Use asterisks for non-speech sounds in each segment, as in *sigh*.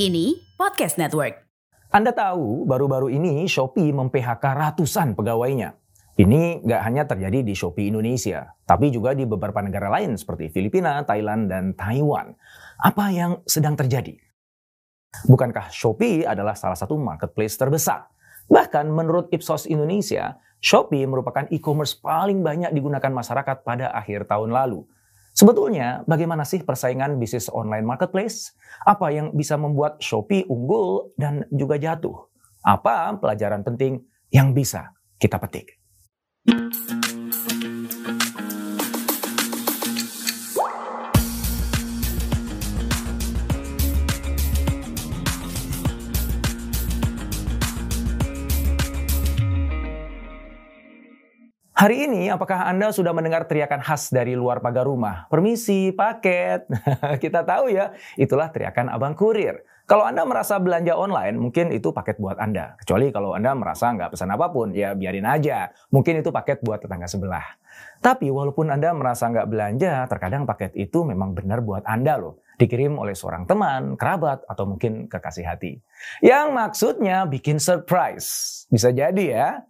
Kini Podcast Network. Anda tahu, baru-baru ini Shopee mem-PHK ratusan pegawainya. Ini nggak hanya terjadi di Shopee Indonesia, tapi juga di beberapa negara lain seperti Filipina, Thailand, dan Taiwan. Apa yang sedang terjadi? Bukankah Shopee adalah salah satu marketplace terbesar? Bahkan menurut Ipsos Indonesia, Shopee merupakan e-commerce paling banyak digunakan masyarakat pada akhir tahun lalu. Sebetulnya, bagaimana sih persaingan bisnis online marketplace? Apa yang bisa membuat Shopee unggul dan juga jatuh? Apa pelajaran penting yang bisa kita petik? Hari ini, apakah Anda sudah mendengar teriakan khas dari luar pagar rumah? Permisi, paket. *laughs* Kita tahu ya, itulah teriakan abang kurir. Kalau Anda merasa belanja online, mungkin itu paket buat Anda. Kecuali kalau Anda merasa nggak pesan apa pun, ya biarin aja. Mungkin itu paket buat tetangga sebelah. Tapi walaupun Anda merasa nggak belanja, terkadang paket itu memang benar buat Anda loh. Dikirim oleh seorang teman, kerabat, atau mungkin kekasih hati. Yang maksudnya bikin surprise. Bisa jadi ya,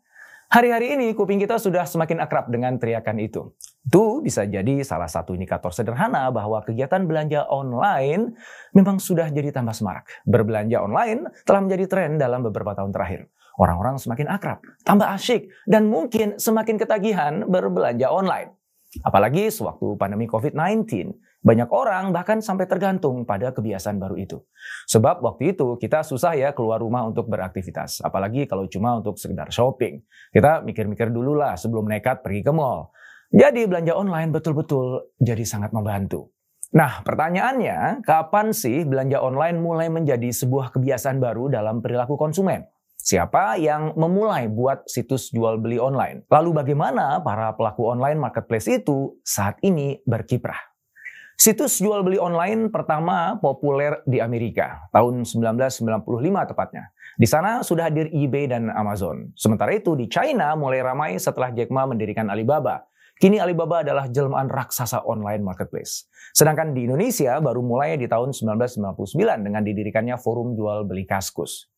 Hari-hari ini kuping kita sudah semakin akrab dengan teriakan itu. Itu bisa jadi salah satu indikator sederhana bahwa kegiatan belanja online memang sudah jadi tambah semarak. Berbelanja online telah menjadi tren dalam beberapa tahun terakhir. Orang-orang semakin akrab, tambah asyik, dan mungkin semakin ketagihan berbelanja online. Apalagi sewaktu pandemi COVID-19, banyak orang bahkan sampai tergantung pada kebiasaan baru itu. Sebab waktu itu kita susah ya keluar rumah untuk beraktivitas, apalagi kalau cuma untuk sekedar shopping. Kita mikir-mikir dulu lah sebelum nekat pergi ke mall. Jadi belanja online betul-betul jadi sangat membantu. Nah, pertanyaannya, kapan sih belanja online mulai menjadi sebuah kebiasaan baru dalam perilaku konsumen? Siapa yang memulai buat situs jual beli online? Lalu bagaimana para pelaku online marketplace itu saat ini berkiprah? Situs jual beli online pertama populer di Amerika tahun 1995 tepatnya. Di sana sudah hadir eBay dan Amazon. Sementara itu di China mulai ramai setelah Jack Ma mendirikan Alibaba. Kini Alibaba adalah jelmaan raksasa online marketplace. Sedangkan di Indonesia baru mulai di tahun 1999 dengan didirikannya forum jual beli Kaskus.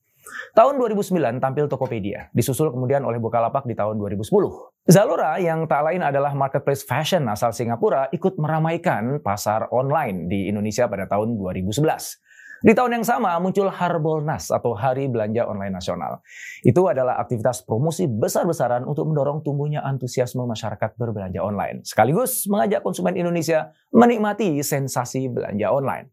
Tahun 2009 tampil Tokopedia, disusul kemudian oleh Bukalapak di tahun 2010. Zalora yang tak lain adalah marketplace fashion asal Singapura ikut meramaikan pasar online di Indonesia pada tahun 2011. Di tahun yang sama muncul Harbolnas atau Hari Belanja Online Nasional. Itu adalah aktivitas promosi besar-besaran untuk mendorong tumbuhnya antusiasme masyarakat berbelanja online. Sekaligus mengajak konsumen Indonesia menikmati sensasi belanja online.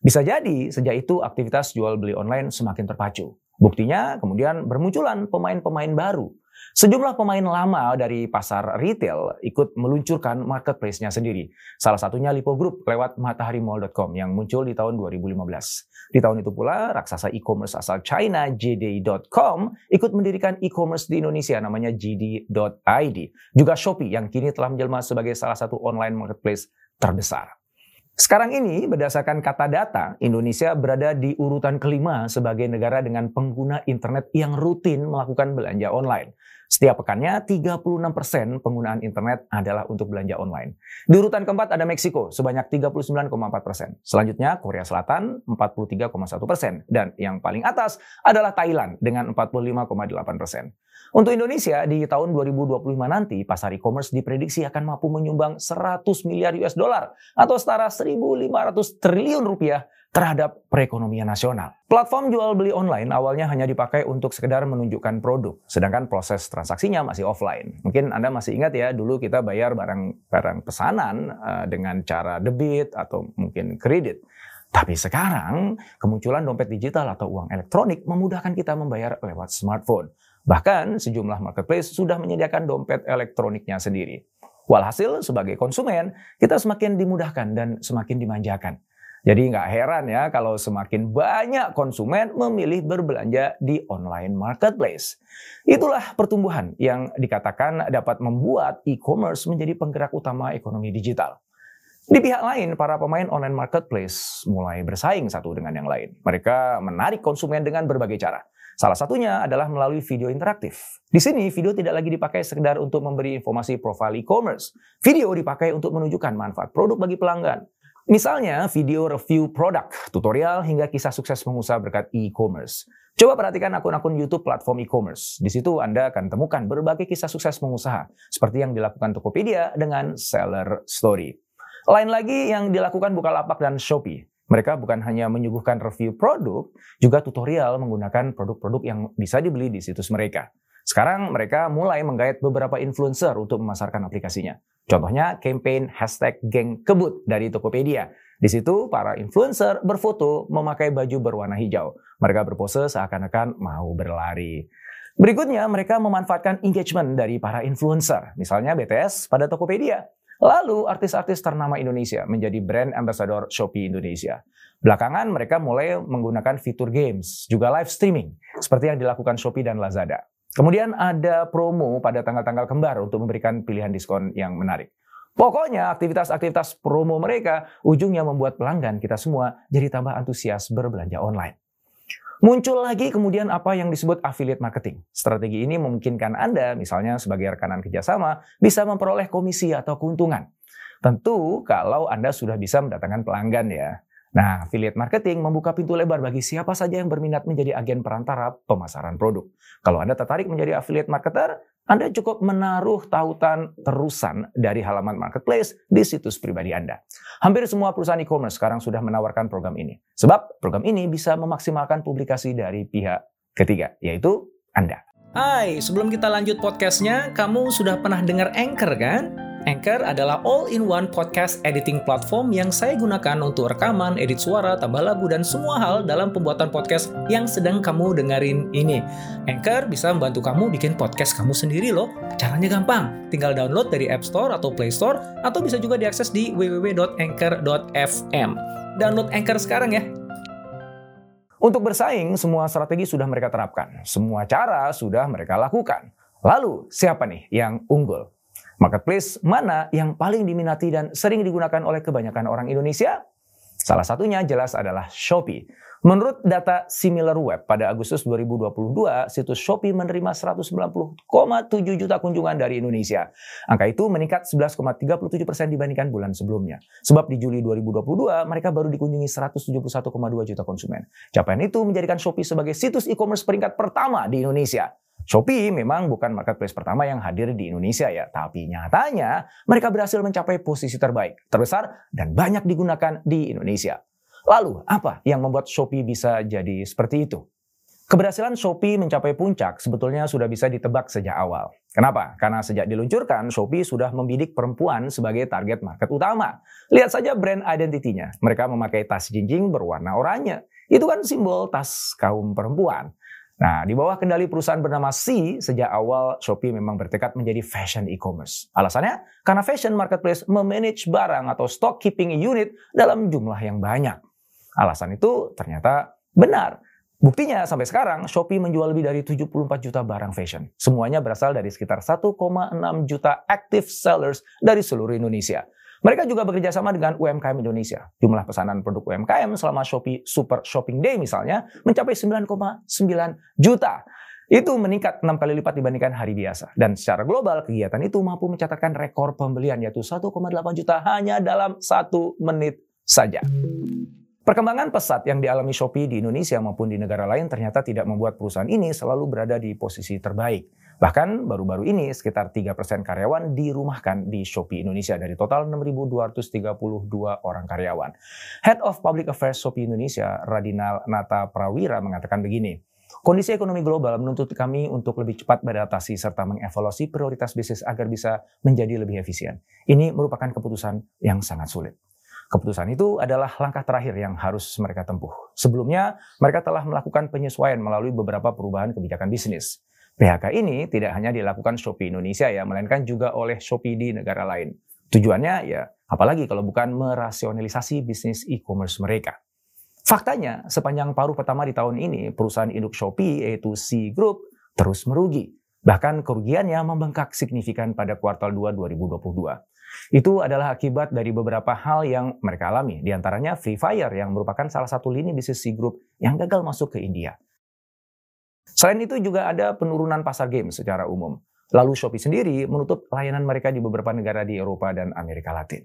Bisa jadi sejak itu aktivitas jual beli online semakin terpacu. Buktinya kemudian bermunculan pemain-pemain baru. Sejumlah pemain lama dari pasar retail ikut meluncurkan marketplace-nya sendiri. Salah satunya Lipo Group lewat mataharimall.com yang muncul di tahun 2015. Di tahun itu pula, raksasa e-commerce asal China JD.com ikut mendirikan e-commerce di Indonesia namanya JD.id. Juga Shopee yang kini telah menjelma sebagai salah satu online marketplace terbesar. Sekarang ini, berdasarkan kata data, Indonesia berada di urutan kelima sebagai negara dengan pengguna internet yang rutin melakukan belanja online. Setiap pekannya, 36% penggunaan internet adalah untuk belanja online. Di urutan keempat ada Meksiko, sebanyak 39,4%. Selanjutnya, Korea Selatan, 43,1%. Dan yang paling atas adalah Thailand dengan 45,8%. Untuk Indonesia di tahun 2025 nanti pasar e-commerce diprediksi akan mampu menyumbang 100 miliar US dollar atau setara 1.500 triliun rupiah terhadap perekonomian nasional. Platform jual beli online awalnya hanya dipakai untuk sekedar menunjukkan produk, sedangkan proses transaksinya masih offline. Mungkin Anda masih ingat ya, dulu kita bayar barang-barang pesanan uh, dengan cara debit atau mungkin kredit. Tapi sekarang kemunculan dompet digital atau uang elektronik memudahkan kita membayar lewat smartphone. Bahkan sejumlah marketplace sudah menyediakan dompet elektroniknya sendiri. Walhasil sebagai konsumen, kita semakin dimudahkan dan semakin dimanjakan. Jadi nggak heran ya kalau semakin banyak konsumen memilih berbelanja di online marketplace. Itulah pertumbuhan yang dikatakan dapat membuat e-commerce menjadi penggerak utama ekonomi digital. Di pihak lain, para pemain online marketplace mulai bersaing satu dengan yang lain. Mereka menarik konsumen dengan berbagai cara. Salah satunya adalah melalui video interaktif. Di sini, video tidak lagi dipakai sekedar untuk memberi informasi profil e-commerce. Video dipakai untuk menunjukkan manfaat produk bagi pelanggan. Misalnya, video review produk, tutorial, hingga kisah sukses pengusaha berkat e-commerce. Coba perhatikan akun-akun YouTube platform e-commerce. Di situ Anda akan temukan berbagai kisah sukses pengusaha, seperti yang dilakukan Tokopedia dengan seller story. Lain lagi yang dilakukan Bukalapak dan Shopee. Mereka bukan hanya menyuguhkan review produk, juga tutorial menggunakan produk-produk yang bisa dibeli di situs mereka. Sekarang mereka mulai menggait beberapa influencer untuk memasarkan aplikasinya. Contohnya campaign hashtag geng kebut dari Tokopedia. Di situ para influencer berfoto memakai baju berwarna hijau. Mereka berpose seakan-akan mau berlari. Berikutnya mereka memanfaatkan engagement dari para influencer. Misalnya BTS pada Tokopedia. Lalu artis-artis ternama Indonesia menjadi brand ambassador Shopee Indonesia. Belakangan mereka mulai menggunakan fitur games, juga live streaming, seperti yang dilakukan Shopee dan Lazada. Kemudian ada promo pada tanggal-tanggal kembar untuk memberikan pilihan diskon yang menarik. Pokoknya aktivitas-aktivitas promo mereka ujungnya membuat pelanggan kita semua jadi tambah antusias berbelanja online. Muncul lagi kemudian apa yang disebut affiliate marketing. Strategi ini memungkinkan Anda, misalnya sebagai rekanan kerjasama, bisa memperoleh komisi atau keuntungan. Tentu kalau Anda sudah bisa mendatangkan pelanggan ya. Nah, affiliate marketing membuka pintu lebar bagi siapa saja yang berminat menjadi agen perantara pemasaran produk. Kalau Anda tertarik menjadi affiliate marketer, Anda cukup menaruh tautan terusan dari halaman marketplace di situs pribadi Anda. Hampir semua perusahaan e-commerce sekarang sudah menawarkan program ini. Sebab program ini bisa memaksimalkan publikasi dari pihak ketiga, yaitu Anda. Hai, sebelum kita lanjut podcastnya, kamu sudah pernah dengar Anchor kan? Anchor adalah all-in-one podcast editing platform yang saya gunakan untuk rekaman, edit suara, tambah lagu, dan semua hal dalam pembuatan podcast yang sedang kamu dengerin ini. Anchor bisa membantu kamu bikin podcast kamu sendiri loh. Caranya gampang, tinggal download dari App Store atau Play Store, atau bisa juga diakses di www.anchor.fm. Download Anchor sekarang ya. Untuk bersaing, semua strategi sudah mereka terapkan. Semua cara sudah mereka lakukan. Lalu, siapa nih yang unggul? Marketplace mana yang paling diminati dan sering digunakan oleh kebanyakan orang Indonesia? Salah satunya jelas adalah Shopee. Menurut data SimilarWeb pada Agustus 2022, situs Shopee menerima 190,7 juta kunjungan dari Indonesia. Angka itu meningkat 11,37 persen dibandingkan bulan sebelumnya. Sebab di Juli 2022, mereka baru dikunjungi 171,2 juta konsumen. Capaian itu menjadikan Shopee sebagai situs e-commerce peringkat pertama di Indonesia. Shopee memang bukan marketplace pertama yang hadir di Indonesia ya, tapi nyatanya mereka berhasil mencapai posisi terbaik, terbesar, dan banyak digunakan di Indonesia. Lalu, apa yang membuat Shopee bisa jadi seperti itu? Keberhasilan Shopee mencapai puncak sebetulnya sudah bisa ditebak sejak awal. Kenapa? Karena sejak diluncurkan, Shopee sudah membidik perempuan sebagai target market utama. Lihat saja brand identitinya. Mereka memakai tas jinjing berwarna oranye. Itu kan simbol tas kaum perempuan. Nah, di bawah kendali perusahaan bernama C, sejak awal Shopee memang bertekad menjadi fashion e-commerce. Alasannya, karena fashion marketplace memanage barang atau stock keeping unit dalam jumlah yang banyak. Alasan itu ternyata benar. Buktinya sampai sekarang Shopee menjual lebih dari 74 juta barang fashion. Semuanya berasal dari sekitar 1,6 juta active sellers dari seluruh Indonesia. Mereka juga bekerja sama dengan UMKM Indonesia. Jumlah pesanan produk UMKM selama Shopee Super Shopping Day misalnya mencapai 9,9 juta. Itu meningkat 6 kali lipat dibandingkan hari biasa. Dan secara global, kegiatan itu mampu mencatatkan rekor pembelian yaitu 1,8 juta hanya dalam satu menit saja. Perkembangan pesat yang dialami Shopee di Indonesia maupun di negara lain ternyata tidak membuat perusahaan ini selalu berada di posisi terbaik. Bahkan baru-baru ini sekitar 3% karyawan dirumahkan di Shopee Indonesia dari total 6.232 orang karyawan. Head of Public Affairs Shopee Indonesia, Radinal Nata Prawira mengatakan begini, Kondisi ekonomi global menuntut kami untuk lebih cepat beradaptasi serta mengevaluasi prioritas bisnis agar bisa menjadi lebih efisien. Ini merupakan keputusan yang sangat sulit. Keputusan itu adalah langkah terakhir yang harus mereka tempuh. Sebelumnya, mereka telah melakukan penyesuaian melalui beberapa perubahan kebijakan bisnis. PHK ini tidak hanya dilakukan Shopee Indonesia ya, melainkan juga oleh Shopee di negara lain. Tujuannya ya, apalagi kalau bukan merasionalisasi bisnis e-commerce mereka. Faktanya, sepanjang paruh pertama di tahun ini, perusahaan induk Shopee yaitu C Group terus merugi. Bahkan kerugiannya membengkak signifikan pada kuartal 2 2022. Itu adalah akibat dari beberapa hal yang mereka alami, di antaranya Free Fire yang merupakan salah satu lini bisnis C Group yang gagal masuk ke India. Selain itu juga ada penurunan pasar game secara umum. Lalu Shopee sendiri menutup layanan mereka di beberapa negara di Eropa dan Amerika Latin.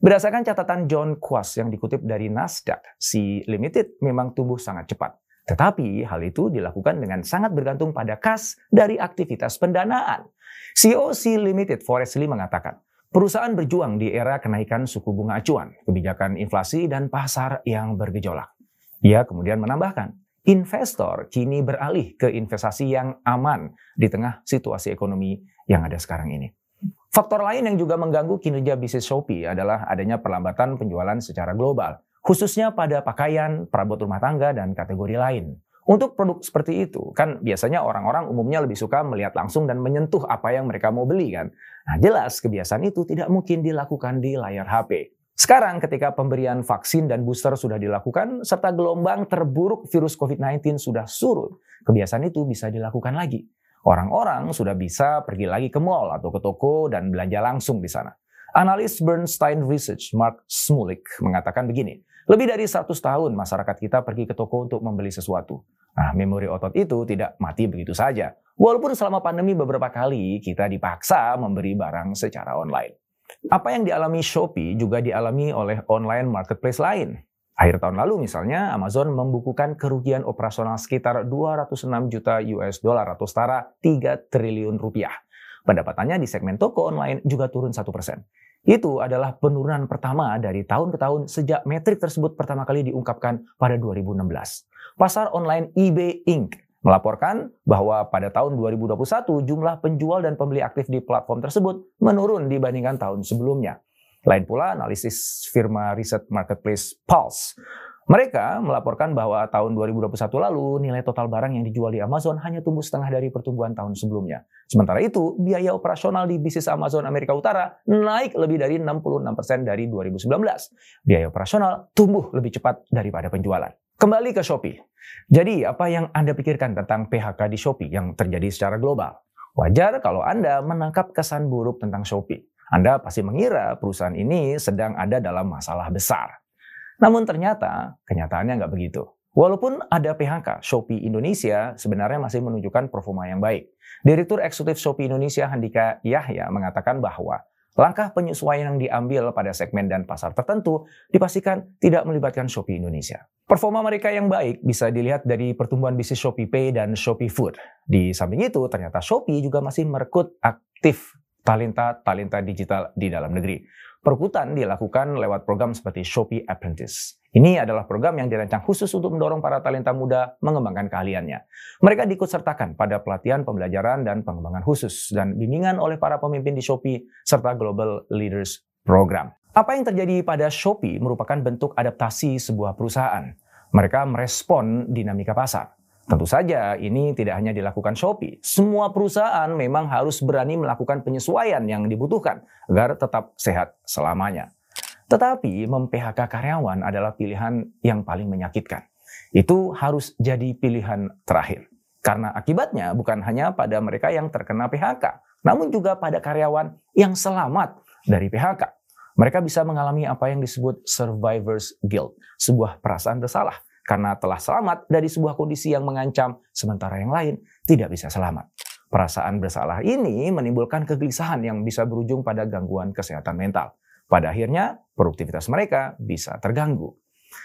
Berdasarkan catatan John Quast yang dikutip dari Nasdaq, si Limited memang tumbuh sangat cepat. Tetapi hal itu dilakukan dengan sangat bergantung pada kas dari aktivitas pendanaan. CEO C Limited Forest Lee mengatakan, perusahaan berjuang di era kenaikan suku bunga acuan, kebijakan inflasi, dan pasar yang bergejolak. Ia kemudian menambahkan, investor kini beralih ke investasi yang aman di tengah situasi ekonomi yang ada sekarang ini. Faktor lain yang juga mengganggu kinerja bisnis Shopee adalah adanya perlambatan penjualan secara global, khususnya pada pakaian, perabot rumah tangga, dan kategori lain. Untuk produk seperti itu, kan biasanya orang-orang umumnya lebih suka melihat langsung dan menyentuh apa yang mereka mau beli kan. Nah jelas kebiasaan itu tidak mungkin dilakukan di layar HP. Sekarang ketika pemberian vaksin dan booster sudah dilakukan, serta gelombang terburuk virus COVID-19 sudah surut, kebiasaan itu bisa dilakukan lagi. Orang-orang sudah bisa pergi lagi ke mall atau ke toko dan belanja langsung di sana. Analis Bernstein Research Mark Smulik mengatakan begini, lebih dari 100 tahun masyarakat kita pergi ke toko untuk membeli sesuatu. Nah, memori otot itu tidak mati begitu saja. Walaupun selama pandemi beberapa kali kita dipaksa memberi barang secara online. Apa yang dialami Shopee juga dialami oleh online marketplace lain. Akhir tahun lalu misalnya, Amazon membukukan kerugian operasional sekitar 206 juta US dollar atau setara 3 triliun rupiah. Pendapatannya di segmen toko online juga turun 1%. Itu adalah penurunan pertama dari tahun ke tahun sejak metrik tersebut pertama kali diungkapkan pada 2016. Pasar online eBay Inc melaporkan bahwa pada tahun 2021 jumlah penjual dan pembeli aktif di platform tersebut menurun dibandingkan tahun sebelumnya. Lain pula analisis firma riset marketplace Pulse. Mereka melaporkan bahwa tahun 2021 lalu nilai total barang yang dijual di Amazon hanya tumbuh setengah dari pertumbuhan tahun sebelumnya. Sementara itu, biaya operasional di bisnis Amazon Amerika Utara naik lebih dari 66% dari 2019. Biaya operasional tumbuh lebih cepat daripada penjualan. Kembali ke Shopee. Jadi, apa yang Anda pikirkan tentang PHK di Shopee yang terjadi secara global? Wajar kalau Anda menangkap kesan buruk tentang Shopee. Anda pasti mengira perusahaan ini sedang ada dalam masalah besar. Namun ternyata kenyataannya nggak begitu. Walaupun ada PHK, Shopee Indonesia sebenarnya masih menunjukkan performa yang baik. Direktur Eksekutif Shopee Indonesia Handika Yahya mengatakan bahwa langkah penyesuaian yang diambil pada segmen dan pasar tertentu dipastikan tidak melibatkan Shopee Indonesia. Performa mereka yang baik bisa dilihat dari pertumbuhan bisnis Shopee Pay dan Shopee Food. Di samping itu, ternyata Shopee juga masih merekrut aktif talenta-talenta digital di dalam negeri. Perekrutan dilakukan lewat program seperti Shopee Apprentice. Ini adalah program yang dirancang khusus untuk mendorong para talenta muda mengembangkan keahliannya. Mereka diikutsertakan pada pelatihan pembelajaran dan pengembangan khusus dan bimbingan oleh para pemimpin di Shopee serta Global Leaders Program. Apa yang terjadi pada Shopee merupakan bentuk adaptasi sebuah perusahaan. Mereka merespon dinamika pasar. Tentu saja ini tidak hanya dilakukan Shopee. Semua perusahaan memang harus berani melakukan penyesuaian yang dibutuhkan agar tetap sehat selamanya. Tetapi mem-PHK karyawan adalah pilihan yang paling menyakitkan. Itu harus jadi pilihan terakhir. Karena akibatnya bukan hanya pada mereka yang terkena PHK, namun juga pada karyawan yang selamat dari PHK. Mereka bisa mengalami apa yang disebut survivor's guilt, sebuah perasaan bersalah karena telah selamat dari sebuah kondisi yang mengancam, sementara yang lain tidak bisa selamat. Perasaan bersalah ini menimbulkan kegelisahan yang bisa berujung pada gangguan kesehatan mental. Pada akhirnya, produktivitas mereka bisa terganggu.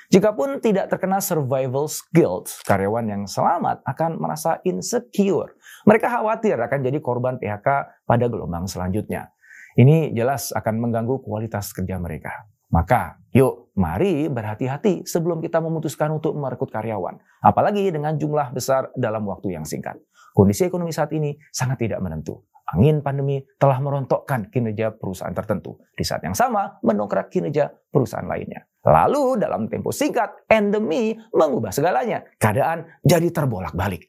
Jikapun tidak terkena survival guilt, karyawan yang selamat akan merasa insecure. Mereka khawatir akan jadi korban PHK pada gelombang selanjutnya. Ini jelas akan mengganggu kualitas kerja mereka. Maka, yuk, mari berhati-hati sebelum kita memutuskan untuk merekrut karyawan. Apalagi dengan jumlah besar dalam waktu yang singkat. Kondisi ekonomi saat ini sangat tidak menentu. Angin pandemi telah merontokkan kinerja perusahaan tertentu. Di saat yang sama, mendongkrak kinerja perusahaan lainnya. Lalu, dalam tempo singkat, endemi mengubah segalanya. Keadaan jadi terbolak-balik.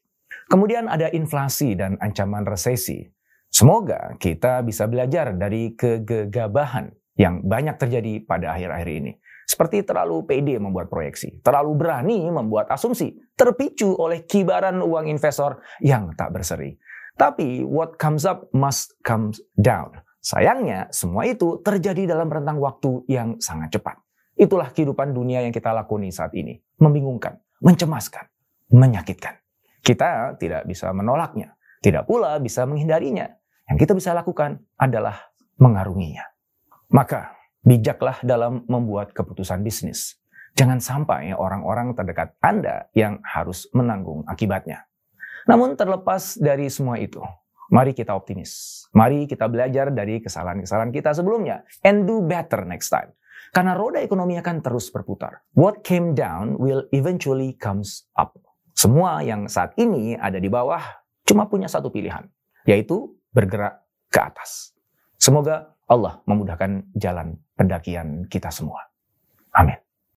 Kemudian ada inflasi dan ancaman resesi. Semoga kita bisa belajar dari kegegabahan yang banyak terjadi pada akhir-akhir ini. Seperti terlalu pede membuat proyeksi, terlalu berani membuat asumsi, terpicu oleh kibaran uang investor yang tak berseri. Tapi what comes up must come down. Sayangnya, semua itu terjadi dalam rentang waktu yang sangat cepat. Itulah kehidupan dunia yang kita lakoni saat ini. Membingungkan, mencemaskan, menyakitkan. Kita tidak bisa menolaknya, tidak pula bisa menghindarinya. Yang kita bisa lakukan adalah mengarunginya. Maka, bijaklah dalam membuat keputusan bisnis. Jangan sampai orang-orang terdekat Anda yang harus menanggung akibatnya. Namun terlepas dari semua itu, mari kita optimis. Mari kita belajar dari kesalahan-kesalahan kita sebelumnya and do better next time. Karena roda ekonomi akan terus berputar. What came down will eventually comes up. Semua yang saat ini ada di bawah cuma punya satu pilihan, yaitu bergerak ke atas. Semoga Allah memudahkan jalan pendakian kita semua. Amin.